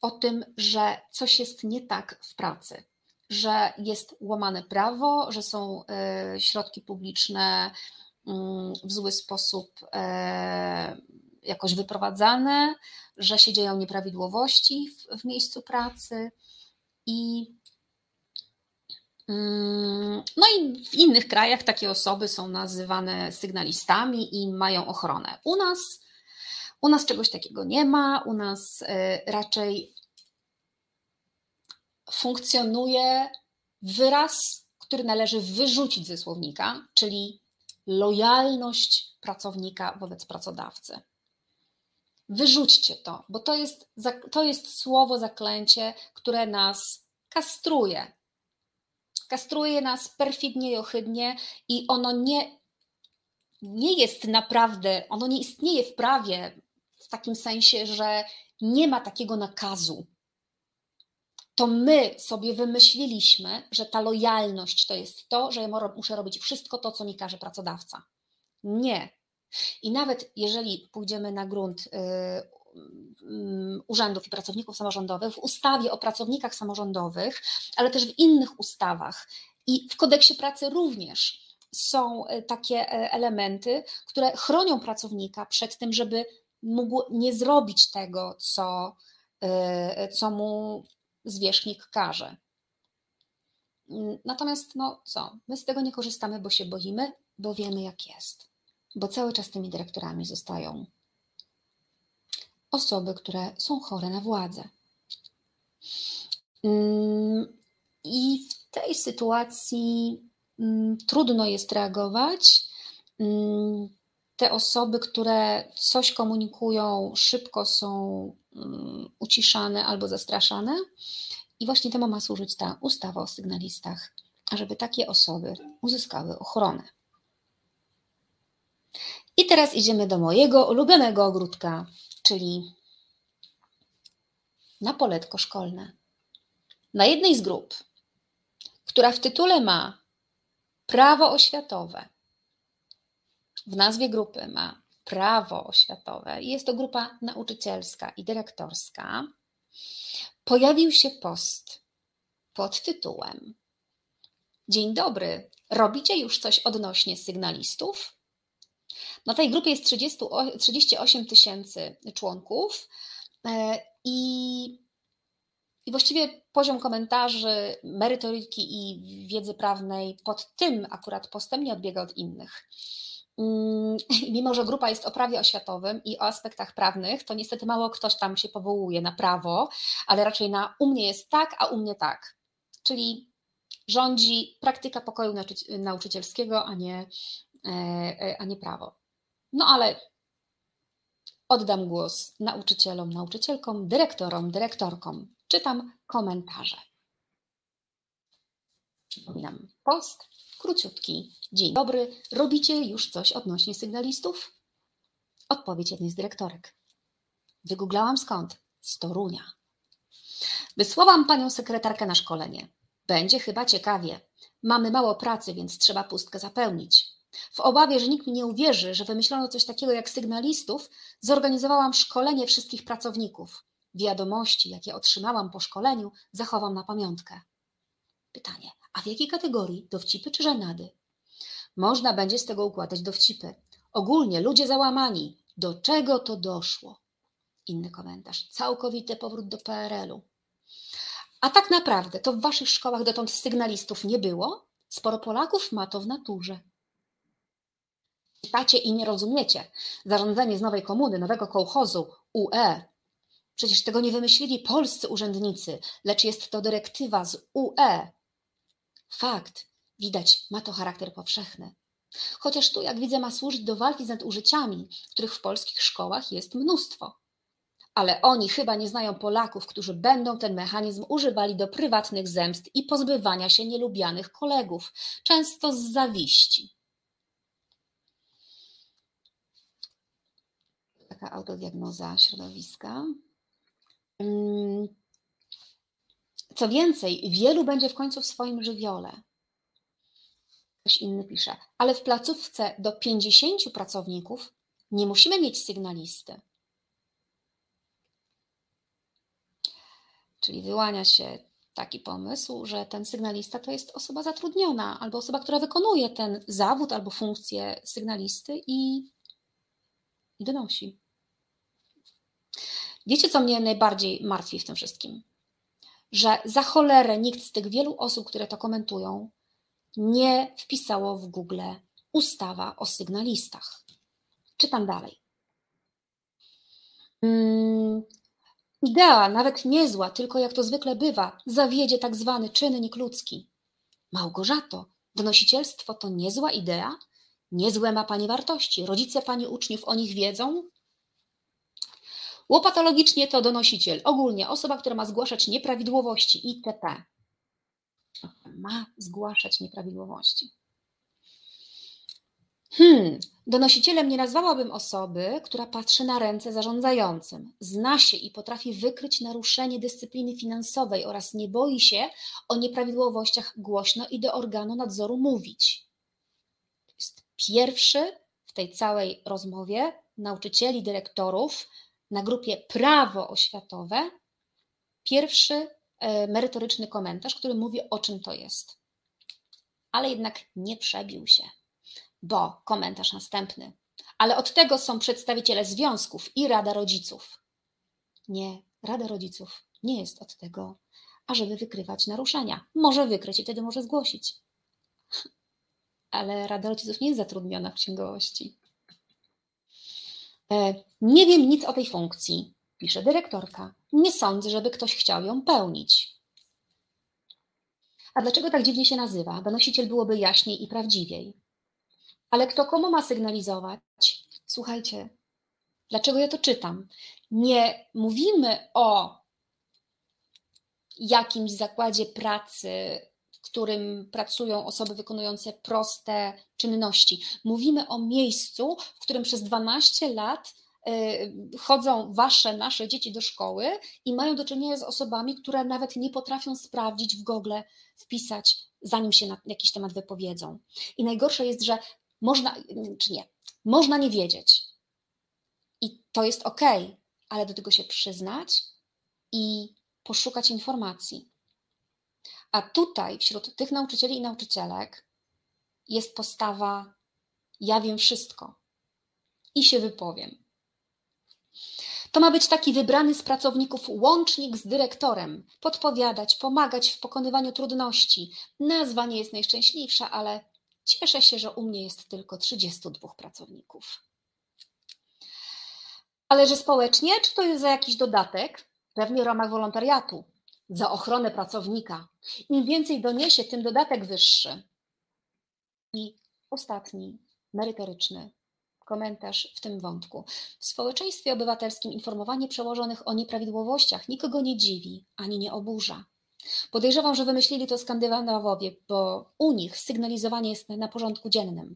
o tym, że coś jest nie tak w pracy, że jest łamane prawo, że są e, środki publiczne mm, w zły sposób e, jakoś wyprowadzane, że się dzieją nieprawidłowości w, w miejscu pracy i Mm, no i w innych krajach takie osoby są nazywane sygnalistami i mają ochronę. U nas, u nas czegoś takiego nie ma, u nas y, raczej funkcjonuje wyraz, który należy wyrzucić ze słownika, czyli lojalność pracownika wobec pracodawcy. Wyrzućcie to, bo to jest, to jest słowo zaklęcie, które nas kastruje, kastruje nas perfidnie i ohydnie i ono nie, nie jest naprawdę, ono nie istnieje w prawie w takim sensie, że nie ma takiego nakazu. To my sobie wymyśliliśmy, że ta lojalność to jest to, że ja muszę robić wszystko to, co mi każe pracodawca. Nie. I nawet jeżeli pójdziemy na grunt y, Mm, urzędów i pracowników samorządowych, w ustawie o pracownikach samorządowych, ale też w innych ustawach i w kodeksie pracy również są e, takie e, elementy, które chronią pracownika przed tym, żeby mógł nie zrobić tego, co, y, co mu zwierzchnik każe. Natomiast, no co, my z tego nie korzystamy, bo się boimy, bo wiemy, jak jest. Bo cały czas tymi dyrektorami zostają osoby, które są chore na władzę. Mm, I w tej sytuacji mm, trudno jest reagować. Mm, te osoby, które coś komunikują, szybko są uciszane albo zastraszane. I właśnie temu ma służyć ta ustawa o sygnalistach, ażeby takie osoby uzyskały ochronę. I teraz idziemy do mojego ulubionego ogródka, czyli na poletko szkolne. Na jednej z grup, która w tytule ma prawo oświatowe, w nazwie grupy ma prawo oświatowe i jest to grupa nauczycielska i dyrektorska, pojawił się post pod tytułem Dzień dobry, robicie już coś odnośnie sygnalistów? Na tej grupie jest 30, 38 tysięcy członków e, i, i właściwie poziom komentarzy, merytoryki i wiedzy prawnej pod tym akurat postem nie odbiega od innych. Mm, *laughs* mimo że grupa jest o prawie oświatowym i o aspektach prawnych, to niestety mało ktoś tam się powołuje na prawo, ale raczej na u mnie jest tak, a u mnie tak. Czyli rządzi praktyka pokoju nauczycielskiego, a nie, e, e, a nie prawo. No ale oddam głos nauczycielom, nauczycielkom, dyrektorom, dyrektorkom. Czytam komentarze. Przypominam, post króciutki. Dzień dobry, robicie już coś odnośnie sygnalistów? Odpowiedź jednej z dyrektorek. Wygooglałam skąd? Z Torunia. Wysłałam panią sekretarkę na szkolenie. Będzie chyba ciekawie. Mamy mało pracy, więc trzeba pustkę zapełnić. W obawie, że nikt mi nie uwierzy, że wymyślono coś takiego jak sygnalistów, zorganizowałam szkolenie wszystkich pracowników. Wiadomości, jakie otrzymałam po szkoleniu, zachowam na pamiątkę. Pytanie: a w jakiej kategorii? Dowcipy czy żenady? Można będzie z tego układać dowcipy. Ogólnie ludzie załamani. Do czego to doszło? Inny komentarz. Całkowity powrót do PRL-u. A tak naprawdę to w waszych szkołach dotąd sygnalistów nie było? Sporo Polaków ma to w naturze. Czytacie i nie rozumiecie. Zarządzenie z nowej komuny, nowego kołchozu, UE. Przecież tego nie wymyślili polscy urzędnicy, lecz jest to dyrektywa z UE. Fakt, widać, ma to charakter powszechny. Chociaż tu, jak widzę, ma służyć do walki z nadużyciami, których w polskich szkołach jest mnóstwo. Ale oni chyba nie znają Polaków, którzy będą ten mechanizm używali do prywatnych zemst i pozbywania się nielubianych kolegów, często z zawiści. Taka autodiagnoza środowiska. Hmm. Co więcej, wielu będzie w końcu w swoim żywiole. Ktoś inny pisze, ale w placówce do 50 pracowników nie musimy mieć sygnalisty. Czyli wyłania się taki pomysł, że ten sygnalista to jest osoba zatrudniona albo osoba, która wykonuje ten zawód albo funkcję sygnalisty i, i donosi. Wiecie, co mnie najbardziej martwi w tym wszystkim? Że za cholerę nikt z tych wielu osób, które to komentują, nie wpisało w Google ustawa o sygnalistach. Czytam dalej. Hmm, idea, nawet niezła, tylko jak to zwykle bywa, zawiedzie tak zwany czynnik ludzki. Małgorzato, donosicielstwo to niezła idea? Niezłe ma Pani wartości. Rodzice Pani uczniów o nich wiedzą? Łopatologicznie to donosiciel, ogólnie osoba, która ma zgłaszać nieprawidłowości itp. Ma zgłaszać nieprawidłowości. Hmm, donosicielem nie nazwałabym osoby, która patrzy na ręce zarządzającym, zna się i potrafi wykryć naruszenie dyscypliny finansowej oraz nie boi się o nieprawidłowościach głośno i do organu nadzoru mówić. To jest pierwszy w tej całej rozmowie nauczycieli, dyrektorów, na grupie Prawo oświatowe pierwszy e, merytoryczny komentarz, który mówi o czym to jest. Ale jednak nie przebił się, bo komentarz następny. Ale od tego są przedstawiciele związków i Rada Rodziców. Nie, Rada Rodziców nie jest od tego, ażeby wykrywać naruszenia. Może wykryć i wtedy może zgłosić. *laughs* Ale Rada Rodziców nie jest zatrudniona w księgowości. E, nie wiem nic o tej funkcji, pisze dyrektorka. Nie sądzę, żeby ktoś chciał ją pełnić. A dlaczego tak dziwnie się nazywa? Donosiciel byłoby jaśniej i prawdziwiej. Ale kto komu ma sygnalizować? Słuchajcie, dlaczego ja to czytam? Nie mówimy o jakimś zakładzie pracy, którym pracują osoby wykonujące proste czynności. Mówimy o miejscu, w którym przez 12 lat y, chodzą wasze, nasze dzieci do szkoły i mają do czynienia z osobami, które nawet nie potrafią sprawdzić w Google, wpisać, zanim się na jakiś temat wypowiedzą. I najgorsze jest, że można, czy nie, można nie wiedzieć. I to jest ok, ale do tego się przyznać i poszukać informacji. A tutaj, wśród tych nauczycieli i nauczycielek, jest postawa: Ja wiem wszystko i się wypowiem. To ma być taki wybrany z pracowników łącznik z dyrektorem, podpowiadać, pomagać w pokonywaniu trudności. Nazwa nie jest najszczęśliwsza, ale cieszę się, że u mnie jest tylko 32 pracowników. Ale że społecznie, czy to jest za jakiś dodatek? Pewnie w ramach wolontariatu, za ochronę pracownika. Im więcej doniesie, tym dodatek wyższy. I ostatni, merytoryczny komentarz w tym wątku. W społeczeństwie obywatelskim informowanie przełożonych o nieprawidłowościach nikogo nie dziwi ani nie oburza. Podejrzewam, że wymyślili to Skandynawowie, bo u nich sygnalizowanie jest na porządku dziennym.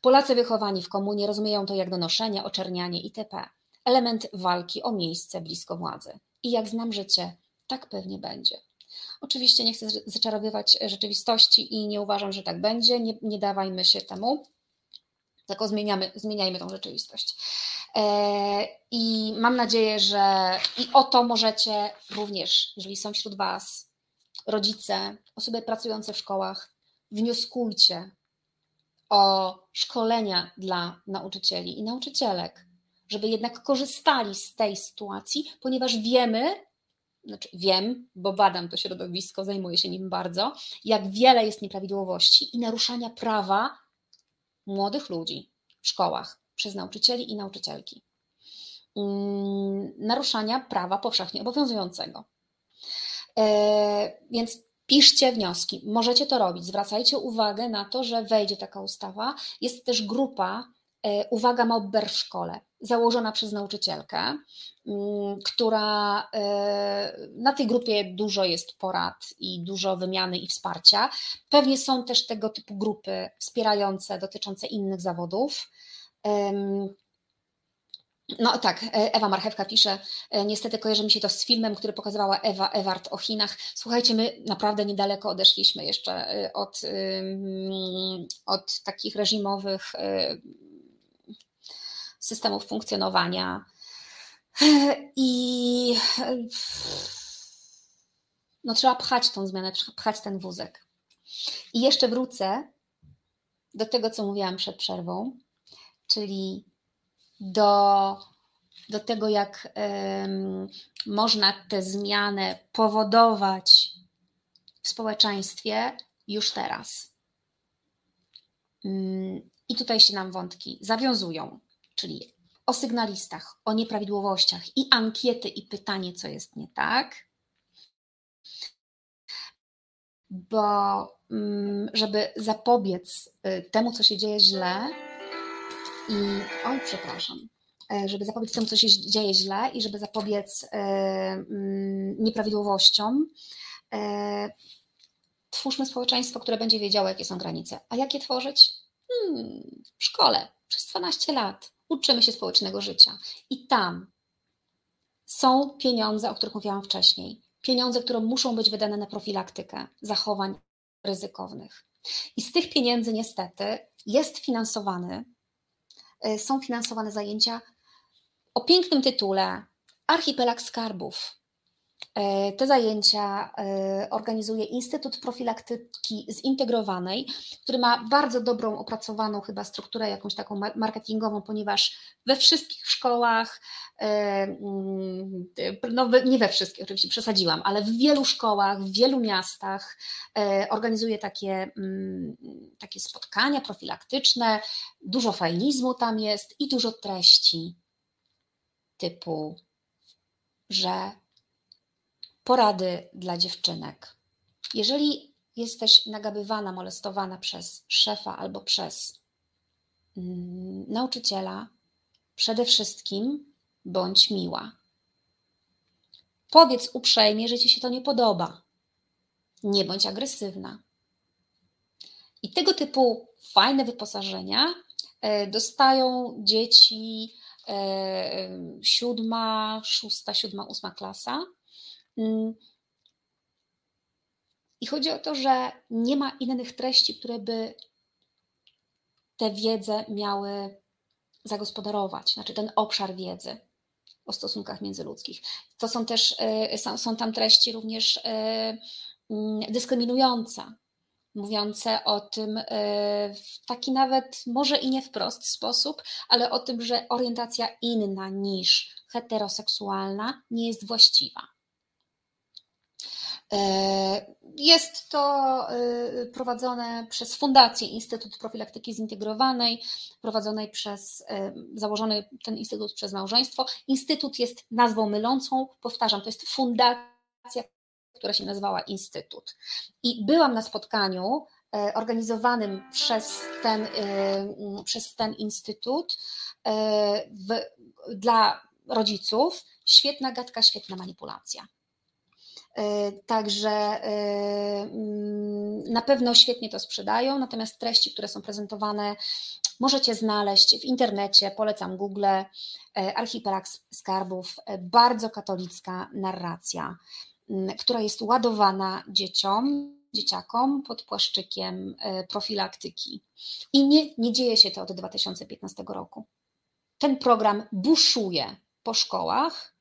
Polacy wychowani w komunie rozumieją to jak donoszenie, oczernianie itp. Element walki o miejsce blisko władzy. I jak znam życie, tak pewnie będzie. Oczywiście nie chcę zaczarowywać rzeczywistości i nie uważam, że tak będzie. Nie, nie dawajmy się temu tylko zmieniamy, zmieniajmy tą rzeczywistość. E, I mam nadzieję, że i o to możecie również, jeżeli są wśród Was rodzice, osoby pracujące w szkołach, wnioskujcie o szkolenia dla nauczycieli i nauczycielek, żeby jednak korzystali z tej sytuacji, ponieważ wiemy, znaczy wiem, bo badam to środowisko, zajmuję się nim bardzo, jak wiele jest nieprawidłowości i naruszania prawa młodych ludzi w szkołach przez nauczycieli i nauczycielki. Mm, naruszania prawa powszechnie obowiązującego. E, więc piszcie wnioski. Możecie to robić. Zwracajcie uwagę na to, że wejdzie taka ustawa. Jest też grupa Uwaga Mobber w szkole, założona przez nauczycielkę, mm, która e, na tej grupie dużo jest porad i dużo wymiany i wsparcia. Pewnie są też tego typu grupy wspierające dotyczące innych zawodów. No tak, Ewa Marchewka pisze, e, niestety kojarzy mi się to z filmem, który pokazywała Ewa Ewart o Chinach. Słuchajcie, my naprawdę niedaleko odeszliśmy jeszcze e, od, od takich reżimowych e, systemów funkcjonowania. *laughs* I no, trzeba pchać tą zmianę, pchać ten wózek. I jeszcze wrócę do tego, co mówiłam przed przerwą, czyli do, do tego, jak um, można tę zmianę powodować w społeczeństwie już teraz. Um, I tutaj się nam wątki zawiązują, czyli o sygnalistach, o nieprawidłowościach i ankiety i pytanie, co jest nie tak. Bo um, żeby zapobiec y, temu, co się dzieje źle, i oj, przepraszam, e, żeby zapobiec temu, co się dzieje źle i żeby zapobiec e, mm, nieprawidłowościom, twórzmy społeczeństwo, które będzie wiedziało, jakie są granice. A jak je tworzyć? Hmm, w szkole przez 12 lat uczymy się społecznego życia i tam są pieniądze, o których mówiłam wcześniej. Pieniądze, które muszą być wydane na profilaktykę zachowań ryzykownych. I z tych pieniędzy niestety jest finansowany są finansowane zajęcia o pięknym tytule Archipelag Skarbów. E, te zajęcia e, organizuje Instytut Profilaktyki Zintegrowanej, który ma bardzo dobrą, opracowaną chyba strukturę jakąś taką marketingową, ponieważ we wszystkich szkołach, e, mm, no nie we wszystkich, oczywiście przesadziłam, ale w wielu szkołach, w wielu miastach organizuje takie, mm, takie spotkania profilaktyczne, dużo fajnizmu tam jest i dużo treści typu, że porady dla dziewczynek. Jeżeli jesteś nagabywana, molestowana przez szefa albo przez mm, nauczyciela, przede wszystkim bądź miła. Powiedz uprzejmie, że ci się to nie podoba. Nie bądź agresywna. I tego typu fajne wyposażenia e, dostają dzieci e, siódma, szósta, siódma, ósma klasa. I chodzi o to, że nie ma innych treści, które by tę wiedzę miały zagospodarować, znaczy ten obszar wiedzy o stosunkach międzyludzkich. To są też, y, są tam treści również y, mm, dyskryminujące, mówiące o tym y, w taki nawet, może i nie wprost sposób, ale o tym, że orientacja inna niż heteroseksualna nie jest właściwa. E, jest to e, prowadzone przez Fundację Instytut Profilaktyki Zintegrowanej, prowadzonej przez, e, założony ten instytut przez małżeństwo. Instytut jest nazwą mylącą, powtarzam, to jest fundacja, która się nazywała Instytut. I byłam na spotkaniu organizowanym przez ten, przez ten instytut w, dla rodziców. Świetna gadka, świetna manipulacja. E, także e, mm, na pewno świetnie to sprzedają, natomiast treści, które są prezentowane, możecie znaleźć w internecie. Polecam Google, e, Archipelag Skarbów, bardzo katolicka narracja, która jest ładowana dzieciom, dzieciakom pod płaszczykiem profilaktyki. I nie, nie dzieje się to od 2015 roku. Ten program buszuje po szkołach,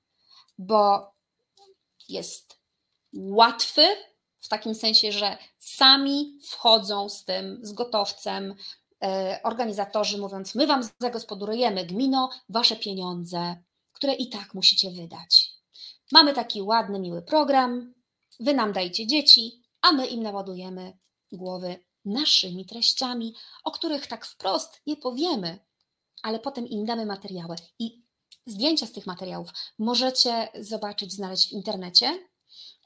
bo jest łatwy, w takim sensie, że sami wchodzą z tym, z gotowcem, e, organizatorzy mówiąc, my wam zagospodarujemy gmino wasze pieniądze, które i tak musicie wydać. Mamy taki ładny, miły program, wy nam dajcie dzieci, a my im naładujemy głowy naszymi treściami, o których tak wprost nie powiemy, ale potem im damy materiały. I zdjęcia z tych materiałów możecie zobaczyć, znaleźć w internecie.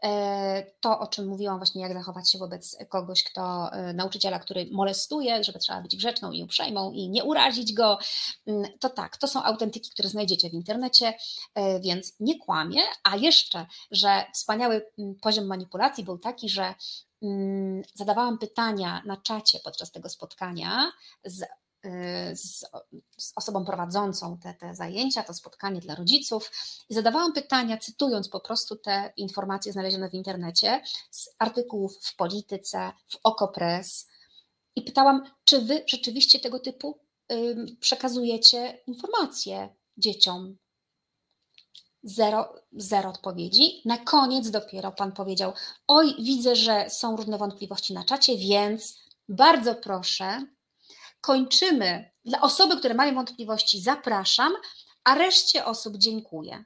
E, to, o czym mówiłam, właśnie jak zachować się wobec kogoś, kto e, nauczyciela, który molestuje, żeby trzeba być grzeczną i uprzejmą i nie urazić go, mm, to tak, to są autentyki, które znajdziecie w internecie, e, więc nie kłamie, a jeszcze, że wspaniały mm, poziom manipulacji był taki, że mm, zadawałam pytania na czacie podczas tego spotkania z z, z, osobą prowadzącą te, te zajęcia, to spotkanie dla rodziców i zadawałam pytania, cytując po prostu te informacje znalezione w internecie z artykułów w Polityce, w Okopres i pytałam, czy wy rzeczywiście tego typu przekazujecie informacje dzieciom. Zero, zero odpowiedzi. Na koniec dopiero pan powiedział: Oj, widzę, że są różne wątpliwości na czacie, więc bardzo proszę, kończymy. Dla osoby, które mają wątpliwości, zapraszam, a reszcie osób dziękuję.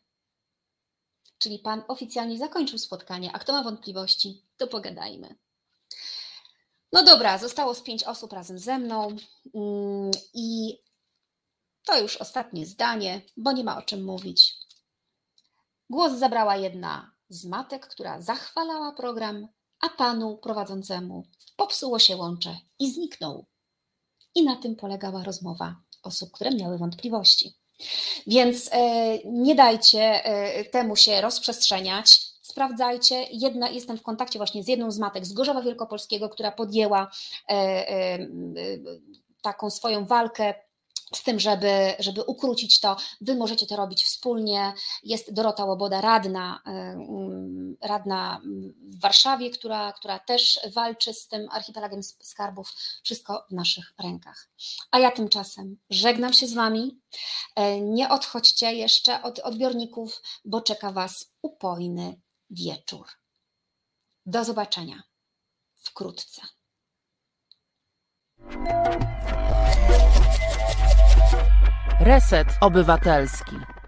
Czyli Pan oficjalnie zakończył spotkanie, a kto ma wątpliwości, to pogadajmy. No dobra, zostało z pięć osób razem ze mną mm, i to już ostatnie zdanie, bo nie ma o czym mówić. Głos zabrała jedna z matek, która zachwalała program, a panu prowadzącemu popsuło się łącze i zniknął. I na tym polegała rozmowa osób, które miały wątpliwości. Więc e, nie dajcie e, temu się rozprzestrzeniać. Sprawdzajcie. Jedna, jestem w kontakcie właśnie z jedną z matek z Gorzowa Wielkopolskiego, która podjęła e, taką swoją walkę z tym, żeby, żeby ukrócić to, wy możecie to robić wspólnie. Jest Dorota Łoboda, radna, radna w Warszawie, która, która też walczy z tym archipelagiem skarbów. Wszystko w naszych rękach. A ja tymczasem żegnam się z Wami. E, nie odchodźcie jeszcze od odbiorników, bo czeka Was upojny wieczór. Do zobaczenia wkrótce. Reset Obywatelski.